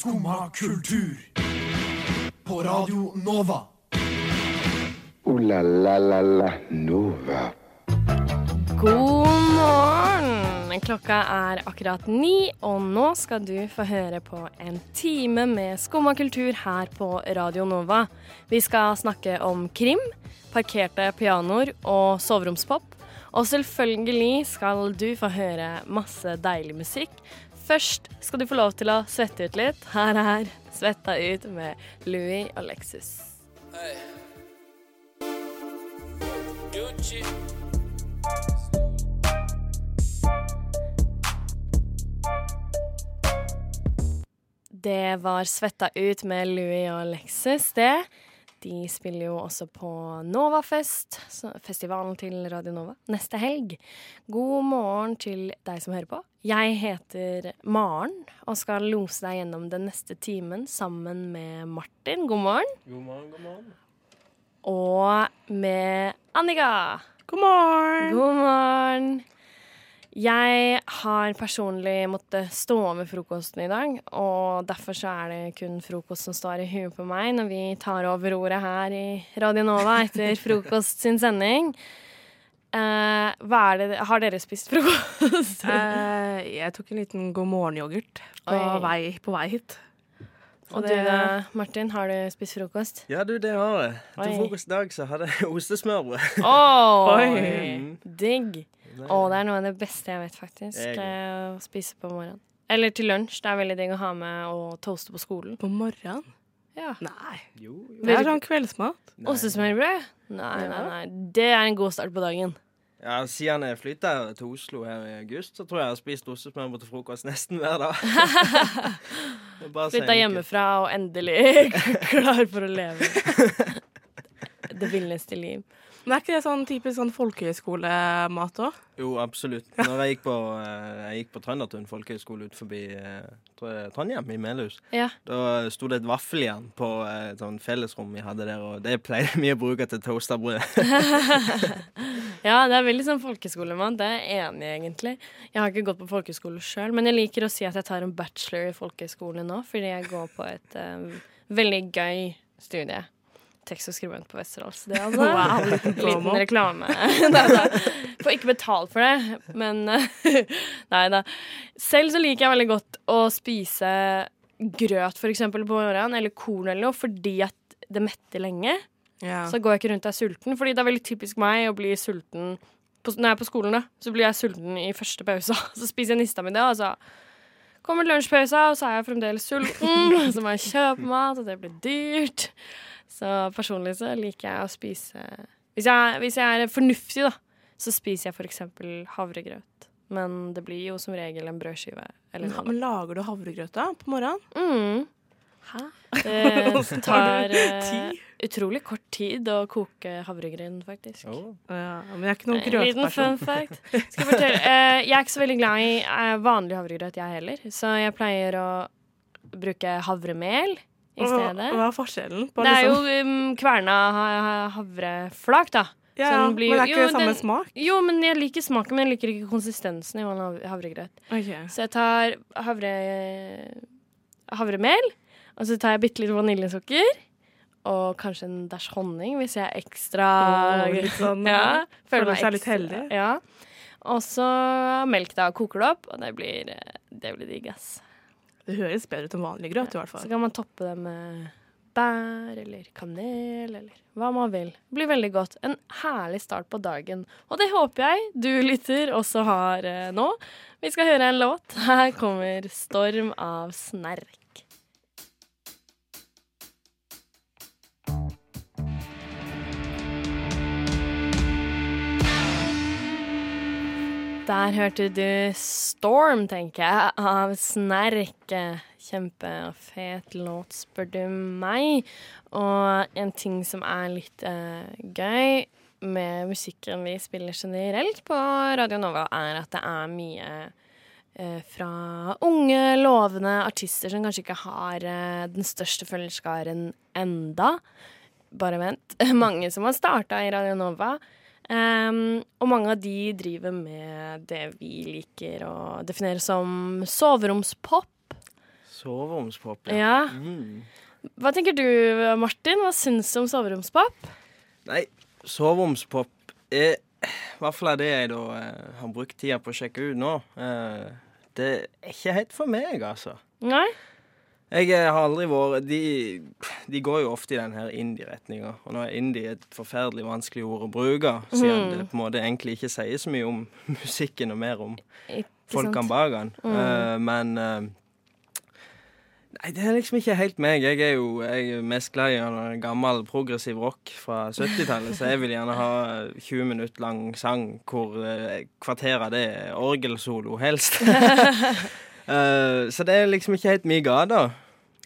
Skumma kultur. På Radio Nova. O-la-la-la-la Nova. God morgen! Klokka er akkurat ni, og nå skal du få høre på en time med skumma kultur her på Radio Nova. Vi skal snakke om krim, parkerte pianoer og soveromspop. Og selvfølgelig skal du få høre masse deilig musikk. Først skal du få lov til å svette ut litt. Her er Svetta ut med Louis og Lexus. Det var Svetta ut med Louis og Lexus, det. De spiller jo også på Novafest, festivalen til Radio Nova, neste helg. God morgen til deg som hører på. Jeg heter Maren og skal lose deg gjennom den neste timen sammen med Martin. God morgen. God morgen, god morgen. Og med Annika. God morgen! God morgen. Jeg har personlig måttet stå over frokosten i dag, og derfor så er det kun frokost som står i huet på meg når vi tar over ordet her i Radio Nova etter frokost sin sending. Uh, hva er det Har dere spist frokost? uh, jeg tok en liten god morgen-yoghurt på, på vei hit. Så og du da, Martin, har du spist frokost? Ja, du, det har jeg. Til frokost i dag så hadde jeg ostesmørbrød. Å, Oi. Å, det er noe av det beste jeg vet, faktisk. Jeg- Å spise på morgenen. Eller til lunsj. Det er veldig digg å ha med og toaste på skolen. På morgenen? Ja. Nei. Jo, jo. Det er sånn kveldsmat. Ostesmørbrød? Nei, nei, nei. Det er en god start på dagen. Ja, Siden jeg flytta til Oslo her i august, så tror jeg jeg har spist ostesmørbrød til frokost nesten hver dag. Flytta hjemmefra og endelig klar for å leve det villeste liv. Men er ikke det sånn typisk sånn folkehøyskolemat òg? Jo, absolutt. Når jeg gikk på, eh, jeg gikk på Trøndertun folkehøgskole ut forbi eh, Trondheim, i Melhus, Ja. da sto det et vaffeljern på eh, et sånn fellesrom vi hadde der, og det pleide vi å bruke til toasta brød. ja, det er veldig sånn folkeskolemat. Det er jeg enig i, egentlig. Jeg har ikke gått på folkehøyskole sjøl, men jeg liker å si at jeg tar en bachelor i folkehøyskole nå, fordi jeg går på et um, veldig gøy studie. Tekst og skribent på Westerdals. Det altså Wow, liten liten reklame. Nei da. Får ikke betalt for det, men Nei da. Selv så liker jeg veldig godt å spise grøt for eksempel på morgenen, eller korn eller noe, fordi at det metter lenge. Ja. Så går jeg ikke rundt og er sulten, fordi det er veldig typisk meg å bli sulten på, når jeg er på skolen. da, Så blir jeg sulten i første pausa. Så spiser jeg nista mi det, og så kommer lunsjpausa, og så er jeg fremdeles sulten. Så må jeg kjøpe mat, og det blir dyrt. Så personlig så liker jeg å spise Hvis jeg, hvis jeg er fornuftig, da, så spiser jeg eksempel havregrøt. Men det blir jo som regel en brødskive. Eller Men, men lager du havregrøt da på morgenen? Mm. Hæ? Det tar uh, utrolig kort tid å koke havregryn, faktisk. Oh. Ja, men jeg er ikke noen grøtperson. liten fun fact. Skal jeg, fortelle, eh, jeg er ikke så veldig glad i uh, vanlig havregrøt, jeg heller. Så jeg pleier å bruke havremel i stedet. hva er forskjellen? På Det er jo liksom- um, kverna ha- ha- havreflak, da. ja, ja, blir Men det er ikke jo, samme den- smak? Jo, men jeg liker smaken, men jeg liker ikke konsistensen i havregrøt. Okay. Så jeg tar havre, havremel, og så tar jeg bitte litt vaniljesukker. Og kanskje en dash honning, hvis jeg er ekstra oh, litt sånn, ja, føler meg seg litt heldig. Ja. Og så melk, da. Koker det opp, og det blir, det blir digg, ass. Det høres bedre ut enn vanlig grøt, i hvert fall. Så kan man toppe det med bær eller kanel eller hva man vil. Det blir veldig godt. En herlig start på dagen. Og det håper jeg du lytter også har eh, nå. Vi skal høre en låt. Her kommer 'Storm av snerk'. Der hørte du 'Storm', tenker jeg, av Snerk. Kjempefet låt, spør du meg. Og en ting som er litt uh, gøy med musikken vi spiller generelt på Radio Nova, er at det er mye eh, fra unge, lovende artister som kanskje ikke har eh, den største følgerskaren enda. Bare vent. Mange som har starta i Radio Nova. Um, og mange av de driver med det vi liker å definere som soveromspop. Soveromspop, Ja. Mm. Hva tenker du, Martin? Hva syns du om soveromspop? Nei, soveromspop er I hvert fall er det jeg da eh, har brukt tida på å sjekke ut nå. Eh, det er ikke helt for meg, altså. Nei? Jeg eh, har aldri vært de, de går jo ofte i den her indie-retninga. Og nå er indie et forferdelig vanskelig ord å bruke, siden Mm. det på en måte egentlig ikke sier så mye om musikken og mer om Ikke folkene bak den. Mm. Uh, men uh, Nei, det er liksom ikke helt meg. Jeg er jo jeg er mest glad i gammel progressiv rock fra 70-tallet, så jeg vil gjerne ha 20 minutter lang sang hvor uh, kvarteret det er orgelsolo, helst. Eh, så det er liksom ikke helt min gate.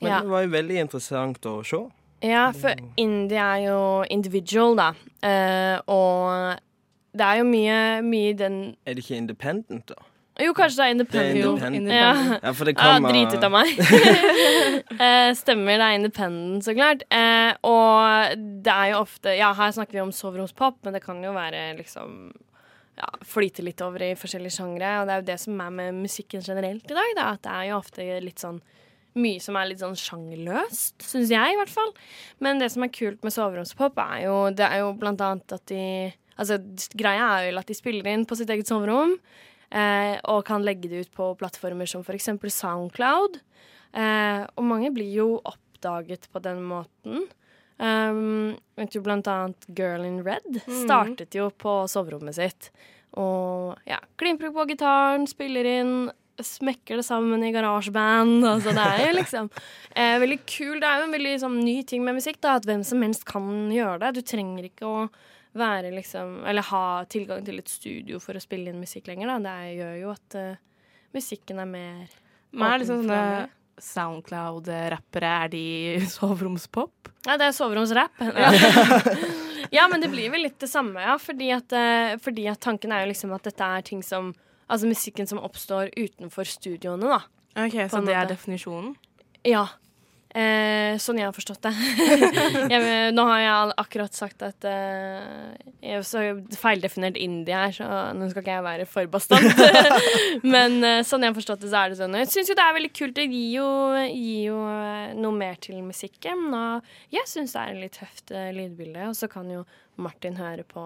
Men Ja. det var jo veldig interessant å se. Ja, for indie er jo individual, da. Uh, og det er jo mye, mye den Er det ikke independent, da? Jo, kanskje det er Det er independent. independent. Ja. Ja, for det Ja, kommer drit ut av meg. eh, stemmer, det er independent, så klart. Og det er jo ofte Ja, her snakker vi om soveromspop, men det kan jo være liksom ja, flyte litt over i forskjellige sjangre. Og det er jo det som er med musikken generelt i dag, da, at det er jo ofte litt sånn mye som er litt sånn sjangerløst, syns jeg i hvert fall. Men det som er kult med soveromspop, er jo, det er jo blant annet at de Altså, greia er jo at de spiller inn på sitt eget soverom, eh, og kan legge det ut på plattformer som eksempel Soundcloud. Eh, og mange blir jo oppdaget på den måten. Um, vet du, blant annet Girl in Red startet jo på soverommet sitt. Og ja, klimprer på gitaren, spiller inn, smekker det sammen i garasjeband. Altså, det er jo liksom eh, veldig kul. Det er jo en veldig sånn, ny ting med musikk, da, at hvem som helst kan gjøre det. Du trenger ikke å være liksom Eller ha tilgang til et studio for å spille inn musikk lenger, da. Det gjør jo at uh, musikken er mer Men er liksom alle. Soundcloud-rappere, er de soveromspop? Ja, det er soveromsrapp. ja, men det blir vel litt det samme, ja. Fordi at, eh, fordi at tanken er jo liksom at dette er ting som Altså musikken som oppstår utenfor studioene, da. Ok, Så det det er definisjonen? Ja. Eh, sånn jeg har forstått det. jeg, nå har jeg akkurat sagt at eh, Jeg har så feildefinert indie her, så nå skal ikke jeg være for bastant. Men eh, sånn jeg har forstått det, så er det sånn. Jeg syns jo det er veldig kult. Det gir jo, gir jo eh, noe mer til musikken. Og jeg syns det er et litt tøft eh, lydbilde. Og så kan jo Martin høre på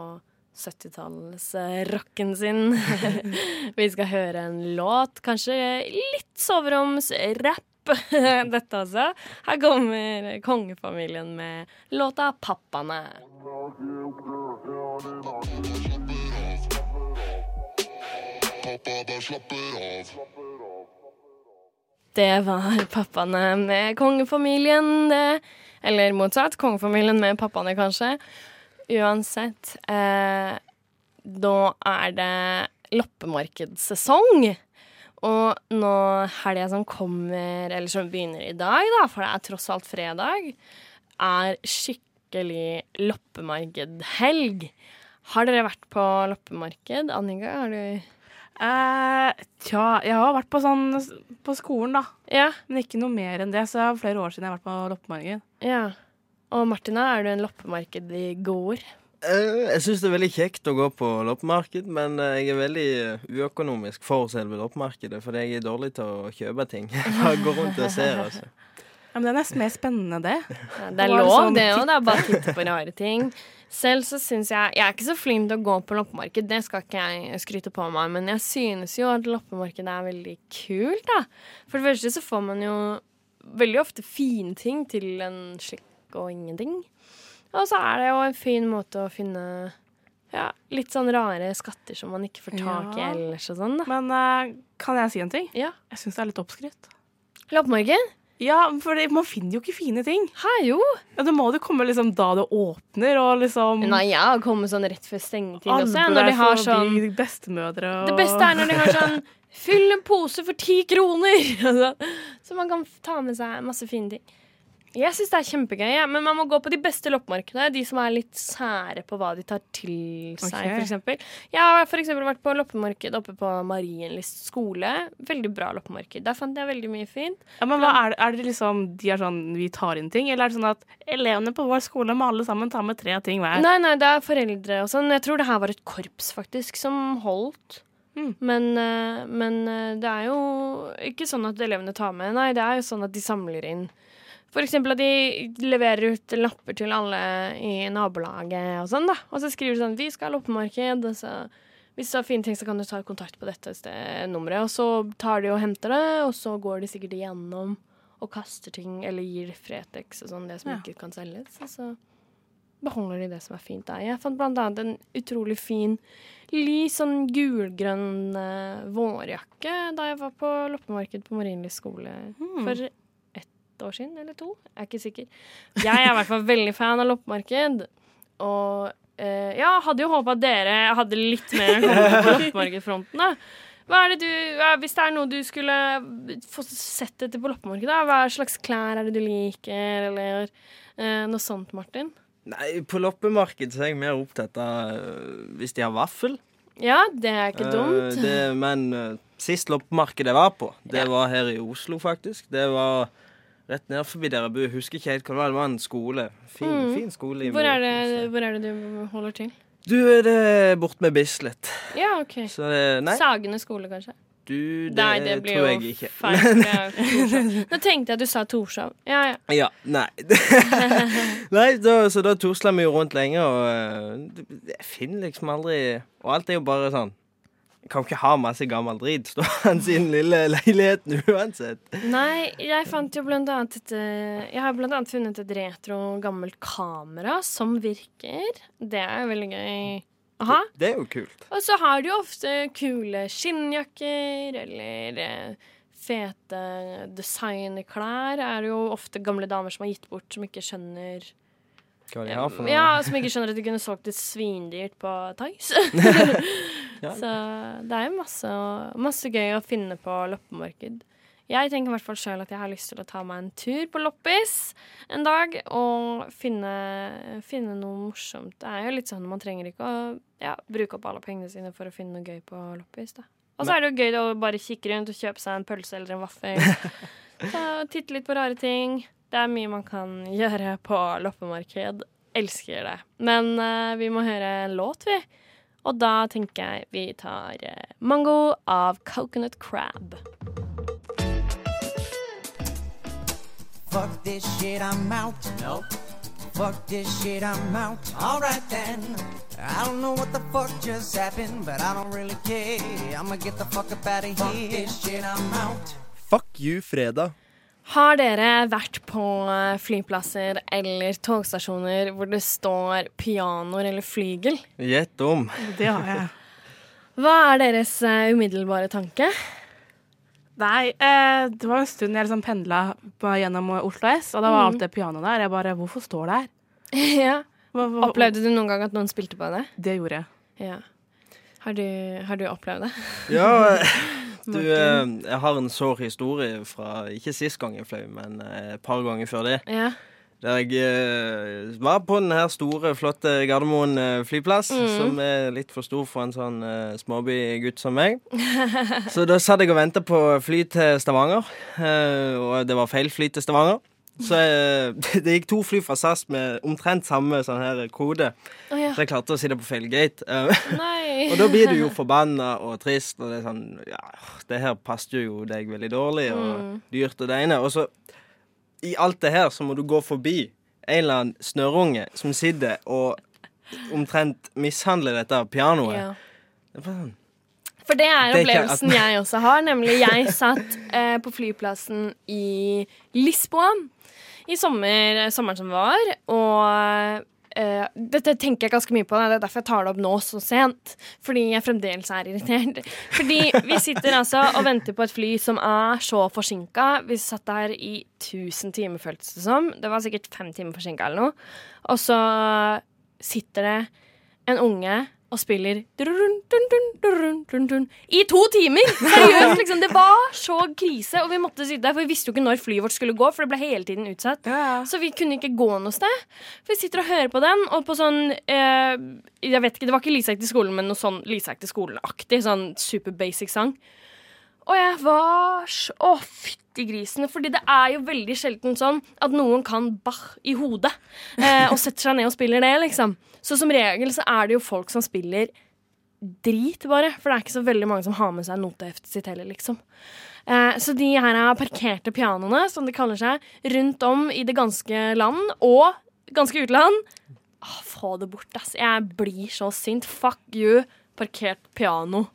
70-tallsrocken sin. Vi skal høre en låt, kanskje litt soveromsrapp. Dette også. Her kommer kongefamilien med låta 'Pappaene'. Det var pappaene med kongefamilien. Eller motsatt. Kongefamilien med pappaene, kanskje. Uansett. Eh, da er det loppemarkedssesong. Og nå helga som kommer, eller som begynner i dag, da, for det er tross alt fredag, er skikkelig loppemarkedhelg. Har dere vært på loppemarked? Annika, har du Eh, tja, jeg har vært på sånn på skolen, da. Ja. Men ikke noe mer enn det. Så det er flere år siden jeg har vært på loppemarked. ja. Og Martina, er du en loppemarked i går? Eh, jeg syns det er veldig kjekt å gå på loppemarked, men eh, jeg er veldig eh, uøkonomisk for selve loppemarkedet, fordi jeg er dårlig til å kjøpe ting. Jeg går rundt og ser, altså. Ja, men det er nesten mer spennende, det. Ja, det er lov, sånn det òg. Det er bare å titte på rare ting. Selv så syns jeg Jeg er ikke så flink til å gå på loppemarked, det skal ikke jeg skryte på meg, men jeg synes jo at loppemarked er veldig kult, da. For det første så får man jo veldig ofte fine ting til en slikk og ingenting. Og så er det jo en fin måte å finne ja, litt sånn rare skatter som man ikke får tak i Ja. ellers og sånn, da. Men uh, kan jeg si en ting? Ja. Jeg syns det er litt oppskrytt. Loppemarked? Ja, for det, man finner jo ikke fine ting. Hæ, jo. Ja, Det må jo komme liksom da det åpner, og liksom Nei, jeg har kommet sånn rett før stengetid også, når de har sånn de bestemødre og Det beste er når de har sånn Fyll en pose for ti kroner! Altså, så man kan ta med seg masse fine ting. Jeg syns det er kjempegøy, ja, men man må gå på de beste loppemarkedene. De som er litt sære på hva de tar til seg, okay. f.eks. Jeg har eksempel vært på loppemarked oppe på Marienlyst skole. Veldig bra loppemarked. Der fant jeg veldig mye fint. Ja, men er, det, er det liksom De er sånn Vi tar inn ting, eller er det sånn at elevene på vår skole må alle sammen ta med tre ting hver? Nei, nei, det er foreldre og sånn. Jeg tror det her var et korps, faktisk, som holdt. Mm. Men, eh, men eh, det er jo ikke sånn at elevene tar med, nei, det er jo sånn at de samler inn. Eksempel at de leverer ut lapper til alle i nabolaget og sånn, da. Og så skriver de sånn 'Vi skal ha loppemarked', og så hvis du har fine ting, så kan du ta kontakt på dette sted- nummeret. Og så tar de og henter det, og så går de sikkert igjennom og kaster ting, eller gir Fretex og sånn, det som Ja. ikke kan selges. Og så beholder de det som er fint der. Jeg fant blant annet en utrolig fin lys sånn gulgrønn uh, vårjakke da jeg var på loppemarked på Marienlyst skole Mm. for ett år siden, eller to. Jeg er ikke sikker. Jeg er i hvert fall veldig fan av loppemarked. Og eh, ja, hadde jo håpa at dere hadde litt mer kommet på loppemarkedfronten, da. Hva er det du, hvis det er noe du skulle få sett etter på loppemarkedet, hva slags klær er det du liker, eller eh, noe sånt, Martin? Nei, på loppemarked så er jeg mer opptatt av øh, hvis de har vaffel. Ja, det er ikke dumt. dumt. det, men uh, sist loppemarked jeg var på, det Ja. var her i Oslo, faktisk. Det var rett ned forbi der jeg bor. Husker ikke helt hva det var. Det var en skole. Fin, Mm. fin skole. Hvor er, det, hvor er det du holder til? Du, er det bort med Bislett. Ja, OK. Så Sagene skole, kanskje? du, det, Nei, det blir tror jeg ikke. feil. Nå tenkte jeg at du sa Torshov. Ja, ja. Ja, nei. nei da, så da tusler vi jo rundt lenge, og øh, jeg finner liksom aldri Og alt er jo bare sånn kan ikke ha masse gammel drit stående i den lille leiligheten uansett. Nei, jeg fant jo blant annet et eh, Jeg har blant annet funnet et retro gammelt kamera som virker. Det er veldig gøy. Aha. Det er jo kult. Og så har de jo ofte kule skinnjakker eller eh, fete designklær. Er det jo ofte gamle damer som har gitt bort, som ikke skjønner Hva de har for noe. Ja, som ikke skjønner at de kunne solgt det svindyrt på Tice. Ja. Så det er jo masse, masse gøy å finne på loppemarked. Jeg tenker i hvert fall sjøl at jeg har lyst til å ta meg en tur på loppis en dag og finne, finne noe morsomt. Det er jo litt sånn man trenger ikke å ja, bruke opp alle pengene sine for å finne noe gøy på loppis. da. Og så er det jo gøy å bare kikke rundt og kjøpe seg en pølse eller en vaffel. Titte litt på rare ting. Det er mye man kan gjøre på loppemarked. Elsker det. Men uh, vi må høre en låt, vi. Og da tenker jeg vi tar eh, Mango av Coconut Crab. Fuck this shit, I'm out. Nope. Fuck this shit, I'm out. Alright then. I don't know what the fuck just happened, but I don't really care. I'ma get the fuck up out of here. Fuck this shit, I'm out. Fuck you, fredag. Har dere vært på eh, flyplasser eller togstasjoner hvor det står pianoer eller flygel? Gjett om. Det har jeg. Hva er deres eh, umiddelbare tanke? Nei, eh, det var en stund jeg liksom pendla gjennom Oslo S, og da var Mm. alt det pianoet der. Jeg bare Hvorfor står det her? ja. Hva, hva, Opplevde du noen gang at noen spilte på det? Det gjorde jeg. Ja. Har du, har du opplevd det? Ja, du, eh, jeg har en sår historie fra ikke sist gang jeg fløy, men eh, et par ganger før det. Ja. Der jeg eh, var på den her store, flotte Gardermoen flyplass, Mm. som er litt for stor for en sånn uh, småbygutt som meg. Så da satt jeg og venta på fly til Stavanger, og det var feil fly til Stavanger. Så eh, det gikk to fly fra SAS med omtrent samme sånn her kode, Oh, ja. så jeg klarte å sitte på feil gate. Eh, og da blir du jo forbanna og trist, og det er sånn Ja, det her passer jo deg veldig dårlig, og Mm. dyrt og det ene. Og så, i alt det her, så må du gå forbi en eller annen snørrunge som sitter og omtrent mishandler dette pianoet. Ja. Det er bare sånn For Det er opplevelsen jeg også har. Nemlig jeg satt eh, på flyplassen i Lisboa i sommer, sommeren som var, og Uh, dette tenker jeg ganske mye på. Det er derfor jeg tar det opp nå så sent. Fordi jeg fremdeles er irritert. Fordi vi sitter altså og venter på et fly som er så forsinka. Vi satt der i 1000 timer, føltes det som. Det var sikkert fem timer forsinka eller noe. Og så sitter det en unge og spiller drun, drun, drun, i to timer! Seriøst, liksom. Det var så krise, og vi måtte sitte der, for vi visste jo ikke når flyet vårt skulle gå, for det ble hele tiden utsatt. Så vi kunne ikke gå noe sted. For vi sitter og hører på den, og på sånn eh, Jeg vet ikke, Det var ikke gikk til skolen, men noe sånn gikk til skolen-aktig. Sånn super basic sang. Og jeg var så Å, fytti grisen. Fordi det er jo veldig sjelden sånn at noen kan Bach i hodet eh, og setter seg ned og spiller det, liksom. Så som regel så er det jo folk som spiller drit, bare. For det er ikke så veldig mange som har med seg noteheftet sitt heller, liksom. Eh, så de her er parkerte pianoene, som de kaller seg, rundt om i det ganske land og ganske utland. Ah, få det bort, ass. Jeg blir så sint. Fuck you, parkert piano.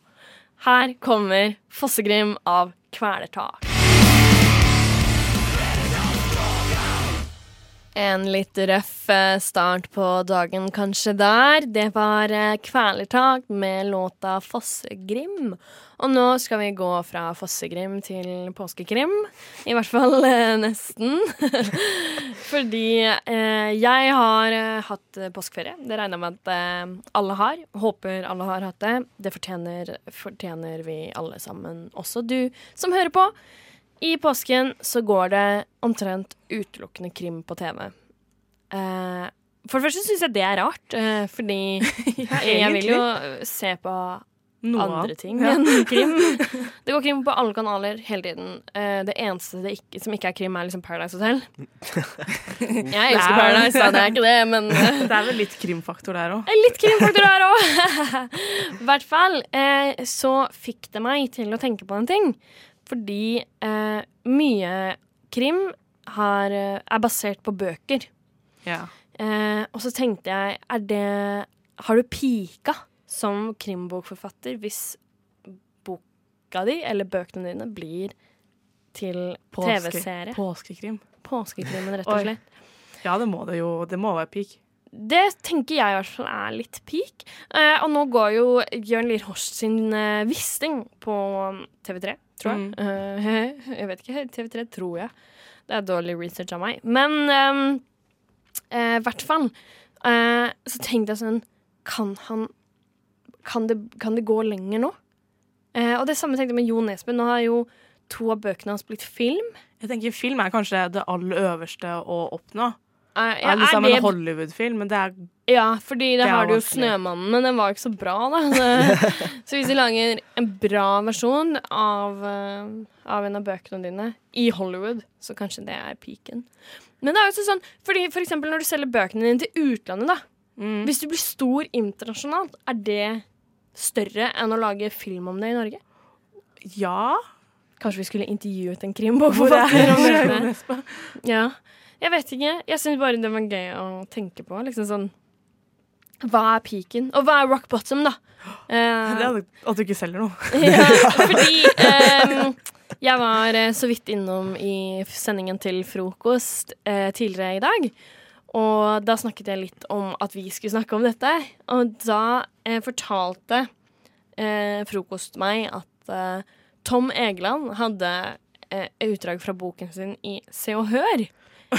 Her kommer Fossegrim av Kvelertak. En litt røff eh, start på dagen kanskje der. Det var eh, Kvelertak med låta Fossegrim. Og nå skal vi gå fra Fossegrim til påskekrim. I hvert fall eh, nesten. Fordi eh, jeg har hatt påskeferie. Det regner jeg med at eh, alle har. Håper alle har hatt det. Det fortjener, fortjener vi alle sammen, også du som hører på. I påsken så går det omtrent utelukkende krim på TV. Eh, for det første syns jeg det er rart, eh, fordi jeg vil jo se på Noe andre ting Ja. enn krim. Det går krim på alle kanaler hele tiden. Eh, det eneste det ikke, som ikke er krim, er liksom Paradise Hotel. Jeg elsker Paradise, da, det er ikke det, men eh, Det er vel litt krimfaktor der òg. Litt krimfaktor der òg. I hvert fall eh, så fikk det meg til å tenke på en ting. Fordi eh, mye krim har, eh, er basert på bøker. Ja. Eh, og så tenkte jeg, er det Har du pika som krimbokforfatter hvis boka di, eller bøkene dine, blir til TV-serie? Påskekrim. Påskekrimmen, rett og slett. Ja, det må det jo. Det må være peak. Det tenker jeg i hvert fall er litt peak. Eh, og nå går jo Jørn Lier Horst sin eh, Wisting på TV3, tror jeg. Eh, jeg vet ikke. TV3 tror jeg. Det er dårlig research av meg. Men i um, i hvert fall uh, så tenkte jeg sånn Kan han Kan det, kan det gå lenger nå? Eh, og det samme tenkte jeg med Jo Nesbø. Nå har jo to av bøkene hans blitt film. Jeg tenker Film er kanskje det aller øverste å oppnå. Eh, ja, alle liksom er en det Hollywood-film, men det er Ja, fordi er har du jo 'Snømannen', men den var ikke så bra, da. Så, hvis de lager en bra versjon av, eh, av en av bøkene dine i Hollywood, så kanskje det er peaken. Men det er jo også sånn, fordi for eksempel når du selger bøkene dine til utlandet, da. mm. Hvis du blir stor internasjonalt, er det større enn å lage film om det i Norge? Ja. Kanskje vi skulle intervjuet en er krimbokforfatter om det? Ja. Jeg vet ikke. Jeg syns bare det var gøy å tenke på. Liksom sånn Hva er peaken? Og hva er rock bottom, da? Eh, Det er at du ikke selger noe. ja, fordi ehm, jeg var eh, så vidt innom i sendingen til frokost eh, tidligere i dag. Og da snakket jeg litt om at vi skulle snakke om dette. Og da eh, fortalte eh, frokost meg at eh, Tom Egeland hadde eh, utdrag fra boken sin i Se og Hør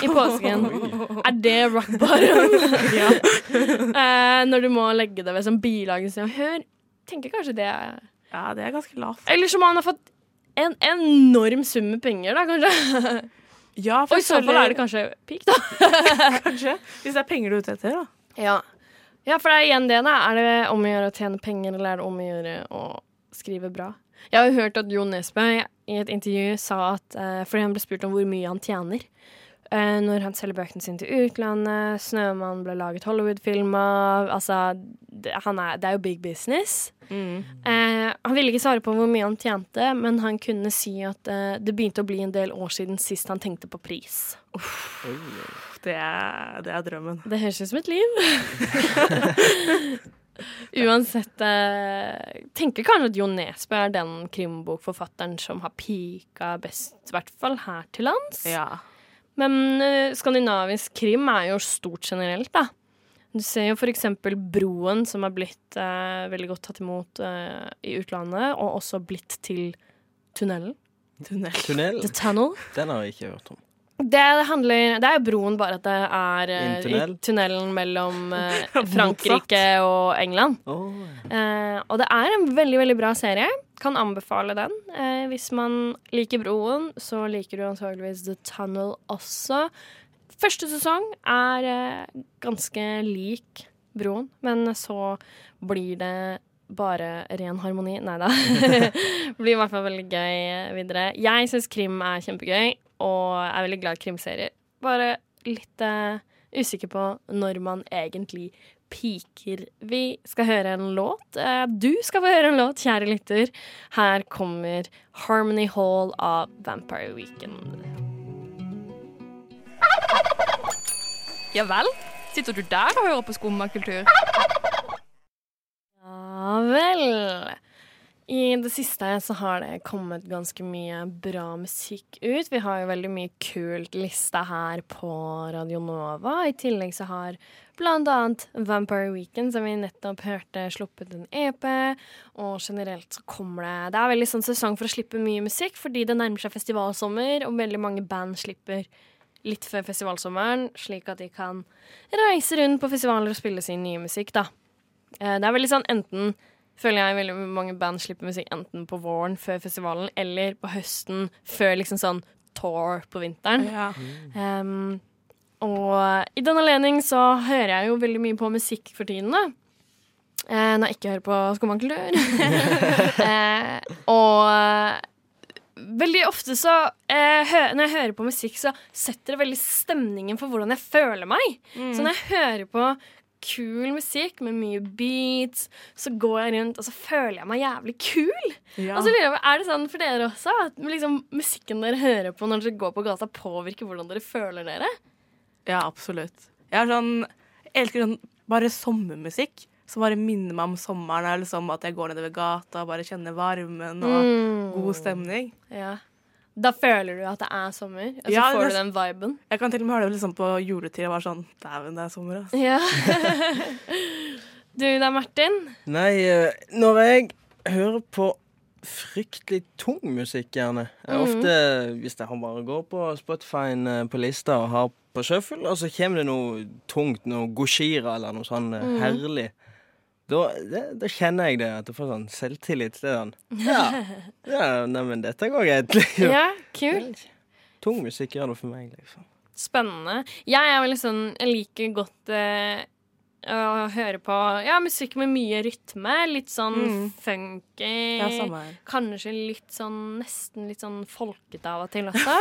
i påsken. Er det rock bottom? eh, når du må legge det ved som bilag i og Hør. Tenker kanskje det er Ja, det er ganske lavt. eller som han har fått en enorm sum med penger, da, kanskje. Ja, for Og i så fall er det kanskje peak, da. kanskje. Hvis det er penger du er ute etter, da. Ja. ja, for det er igjen det, da. Er det om å gjøre å tjene penger, eller er det om å gjøre å skrive bra? Jeg har jo hørt at Jo Nesbø i et intervju sa at uh, Fordi han ble spurt om hvor mye han tjener når han selger bøkene sine til utlandet. 'Snømann' ble laget Hollywood-filmer. Altså, det, han er, det er jo big business. Eh, han ville ikke svare på hvor mye han tjente, men han kunne si at eh, det begynte å bli en del år siden sist han tenkte på pris. Det er, det er drømmen. Det høres ut som et liv. Uansett eh, tenker kanskje at Jo Nesbø er den krimbokforfatteren som har pika best, i hvert fall her til lands. Ja. Men uh, skandinavisk krim er jo stort generelt, da. Du ser jo eksempel Broen, som har blitt uh, veldig godt tatt imot uh, i utlandet, og også blitt til Tunnelen. Tunnel. Tunnel? The Tunnel. Den har jeg ikke hørt om. Det, handler, det er jo broen, bare at det er tunnel? i tunnelen mellom Frankrike og England. Oh. Eh, og det er en veldig, veldig bra serie. Kan anbefale den. Eh, hvis man liker Broen, så liker du antageligvis The Tunnel også. Første sesong er eh, ganske lik Broen, men så blir det bare ren harmoni. Nei da. blir i hvert fall veldig gøy videre. Jeg syns krim er kjempegøy, og er veldig glad i krimserier. Bare litt eh, usikker på når man egentlig piker. Vi skal høre en låt. Eh, Du skal få høre en låt, kjære lytter. Her kommer Harmony Hall av Vampire Weekend. Ja vel? Sitter du der og hører på skummakultur? Ja vel. I det siste så har det kommet ganske mye bra musikk ut. Vi har jo veldig mye kult lista her på Radio Nova. I tillegg så har blant annet Vampire Weekend, som vi nettopp hørte, sluppet en EP. Og generelt så kommer det Det er veldig sånn sesong for å slippe mye musikk, fordi det nærmer seg festivalsommer, og veldig mange band slipper litt før festivalsommeren, slik at de kan reise rundt på festivaler og spille sin nye musikk, da. Eh, Det er veldig sånn enten føler jeg veldig mange band slipper musikk enten på våren før festivalen eller på høsten før liksom sånn tour på vinteren. Ja. Um, og i den anledning så hører jeg jo veldig mye på musikk for tiden, da. Eh, når jeg ikke hører på Skomakultur. eh, og veldig ofte så eh, Når jeg hører på musikk, så setter det veldig stemningen for hvordan jeg føler meg. Så når jeg hører på kul musikk med mye beats, så går jeg rundt og så føler jeg meg jævlig kul. Ja. Og så lurer jeg på, Er det sånn for dere også? At liksom, musikken dere hører på når dere går på gata, påvirker hvordan dere føler dere? Ja, absolutt. Jeg er sånn Jeg elsker sånn bare sommermusikk. Som bare minner meg om sommeren. Eller liksom at jeg går nedover gata og bare kjenner varmen og Mm. god stemning. Ja. Da føler du at det er sommer, og så Ja, får du den viben. Jeg kan til og med høre det liksom på juletid og være sånn Dæven, det er sommer, altså. Ja. du da, Martin? Nei, eh, når jeg hører på fryktelig tung musikk, gjerne Mhm. Ofte hvis jeg bare går på Spotify-en eh, på lista og har på shuffle, og så kommer det noe tungt, noe Goshira eller noe sånn Mhm. herlig. Da, det, da kjenner jeg det, at jeg får sånn selvtillit. til den. Ja, ja neimen, dette går greit. Liksom. Ja, kult. Tung musikk gjør det for meg, liksom. Spennende. Jeg er veldig sånn Jeg liker godt eh, å høre på ja, musikk med mye rytme. Litt sånn Mm. funky. Ja, samme her. Kanskje litt sånn nesten litt sånn folkete av og til også.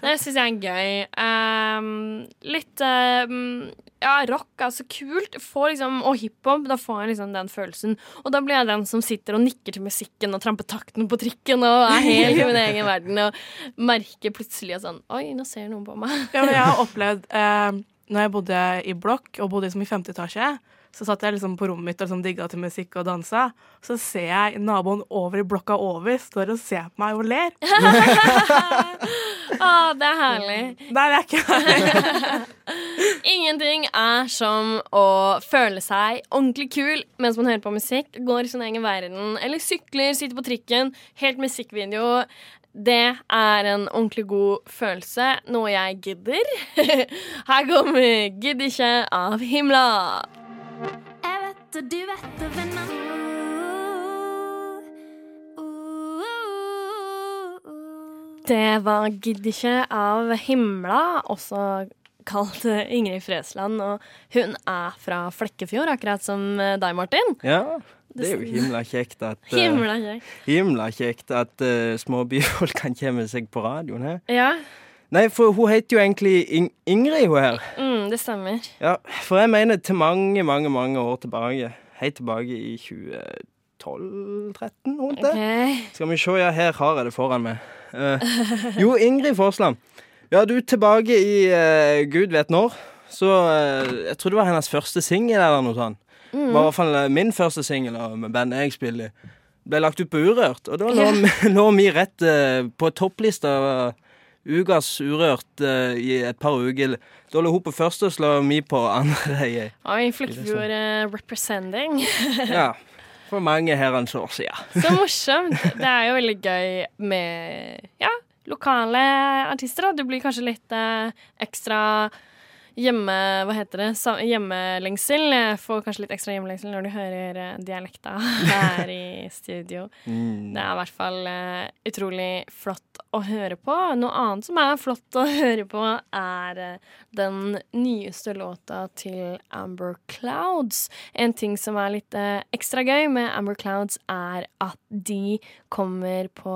Det syns jeg er gøy. Um, litt um, ja, rock er så kult. Får liksom, og hiphop. Da får jeg liksom den følelsen. Og da blir jeg den som sitter og nikker til musikken og tramper takten på trikken og er helt i min egen verden og merker plutselig sånn Oi, nå ser noen på meg. Ja, men jeg har opplevd eh, Når jeg bodde i blokk og bodde liksom i femte etasje, så satt jeg liksom på rommet mitt og liksom digga til musikk og dansa. Så ser jeg naboen over i blokka over står og ser på meg og ler. Å, det er herlig. Det er ikke ikke. Ingenting er som å føle seg ordentlig kul mens man hører på musikk, går i sin egen verden, eller sykler, sitter på trikken, helt musikkvideo. Det er en ordentlig god følelse, noe jeg gidder. Her kommer 'Gidd ikke' av Himla. Jeg vet og du vet og venner. Det var 'Gidd ikke' av Himla, også kalt Ingrid Fresland. Og hun er fra Flekkefjord, akkurat som deg, Martin. Ja, det er jo himla kjekt at eh, Himla kjekt. Himla kjekt at uh, småbyfolk kan komme seg på radioen her. Ja, Nei, for hun heter jo egentlig In Ingrid, hun her. mm, det stemmer. Ja, for jeg mener til mange, mange mange år tilbake. Helt tilbake i 2012-13, rundt det. Okay. Skal vi se, ja, her har jeg det foran meg. Uh, jo, Ingrid Forsland. Ja, du tilbake i uh, gud vet når. Så jeg tror det var hennes første singel eller noe sånt. Det var i hvert fall eh, min første singel av- med bandet jeg spiller i. Ble lagt ut på Urørt, og da lå, vi- lå vi rett uh, på topplista. eh, Ukas Urørt uh, i et par uker. Da lå hun på første, og så lå vi på andre. Oi, Flekkefjord representing. Ja, for mange herrens år siden. Så morsomt. Det er jo veldig gøy med ja, lokale artister. Da. Du blir kanskje litt ekstra hjemme... Hva heter det? Hjemmelengsel. Jeg får kanskje litt ekstra hjemmelengsel når du hører eh, dialekta her i studio. Det er i hvert fall eh, utrolig flott å høre på. Noe annet som er flott å høre på, er eh, den nyeste låta til Amber Clouds. En ting som er litt ekstra gøy med Amber Clouds, er at de kommer på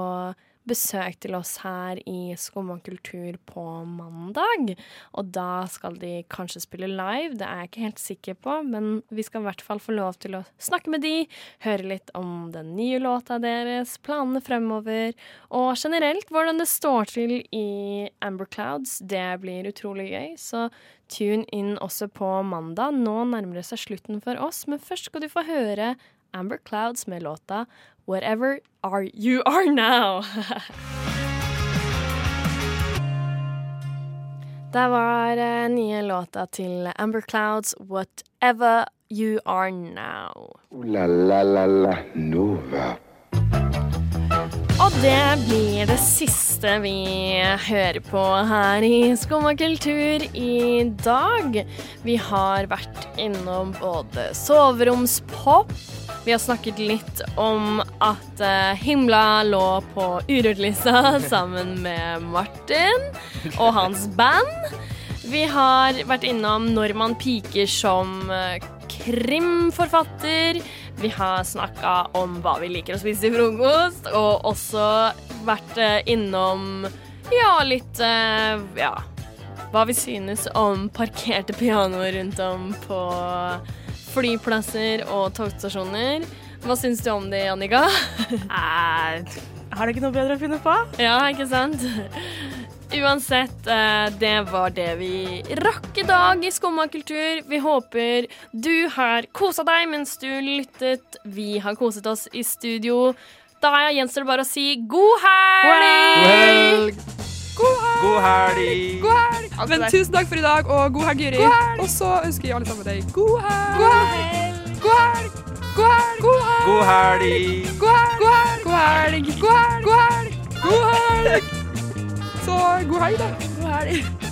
besøk til oss her i Skumma kultur på mandag. Og da skal de kanskje spille live, det er jeg ikke helt sikker på, men vi skal i hvert fall få lov til å snakke med de, høre litt om den nye låta deres, planene fremover, og generelt hvordan det står til i Amber Clouds. Det blir utrolig gøy, så tune inn også på mandag. Nå nærmer det seg slutten for oss, men først skal du få høre Amber Clouds med låta Whatever Are You Are Now. Det var uh, nye låta til Amber Clouds Whatever You Are Now. Uh, la la la la Nova. Og det blir det siste vi hører på her i Skumma kultur i dag. Vi har vært innom både soveromspop, vi har snakket litt om at eh, Himla lå på Urørt-lista sammen med Martin og hans band. Vi har vært innom når man piker som eh, krimforfatter. Vi har snakka om hva vi liker å spise til frokost, og også vært eh, innom ja, litt ja, hva vi synes om parkerte pianoer rundt om på flyplasser og togstasjoner. Hva syns du om det, Jannika? Eh, Har det ikke noe bedre å finne på? Ja, ikke sant? Uansett, eh, det var det vi rakk i dag i Skumma kultur. Vi håper du har kosa deg mens du lyttet. Vi har koset oss i studio. Da gjenstår det bare å si god helg! God helg! God helg! God helg! God helg. Men tusen takk for i dag, og god helg, Jyri. Og så ønsker vi alle sammen deg god helg. God helg! God helg! God helg! God helg! God helg! God helg! God helg! Så god helg, da. God helg.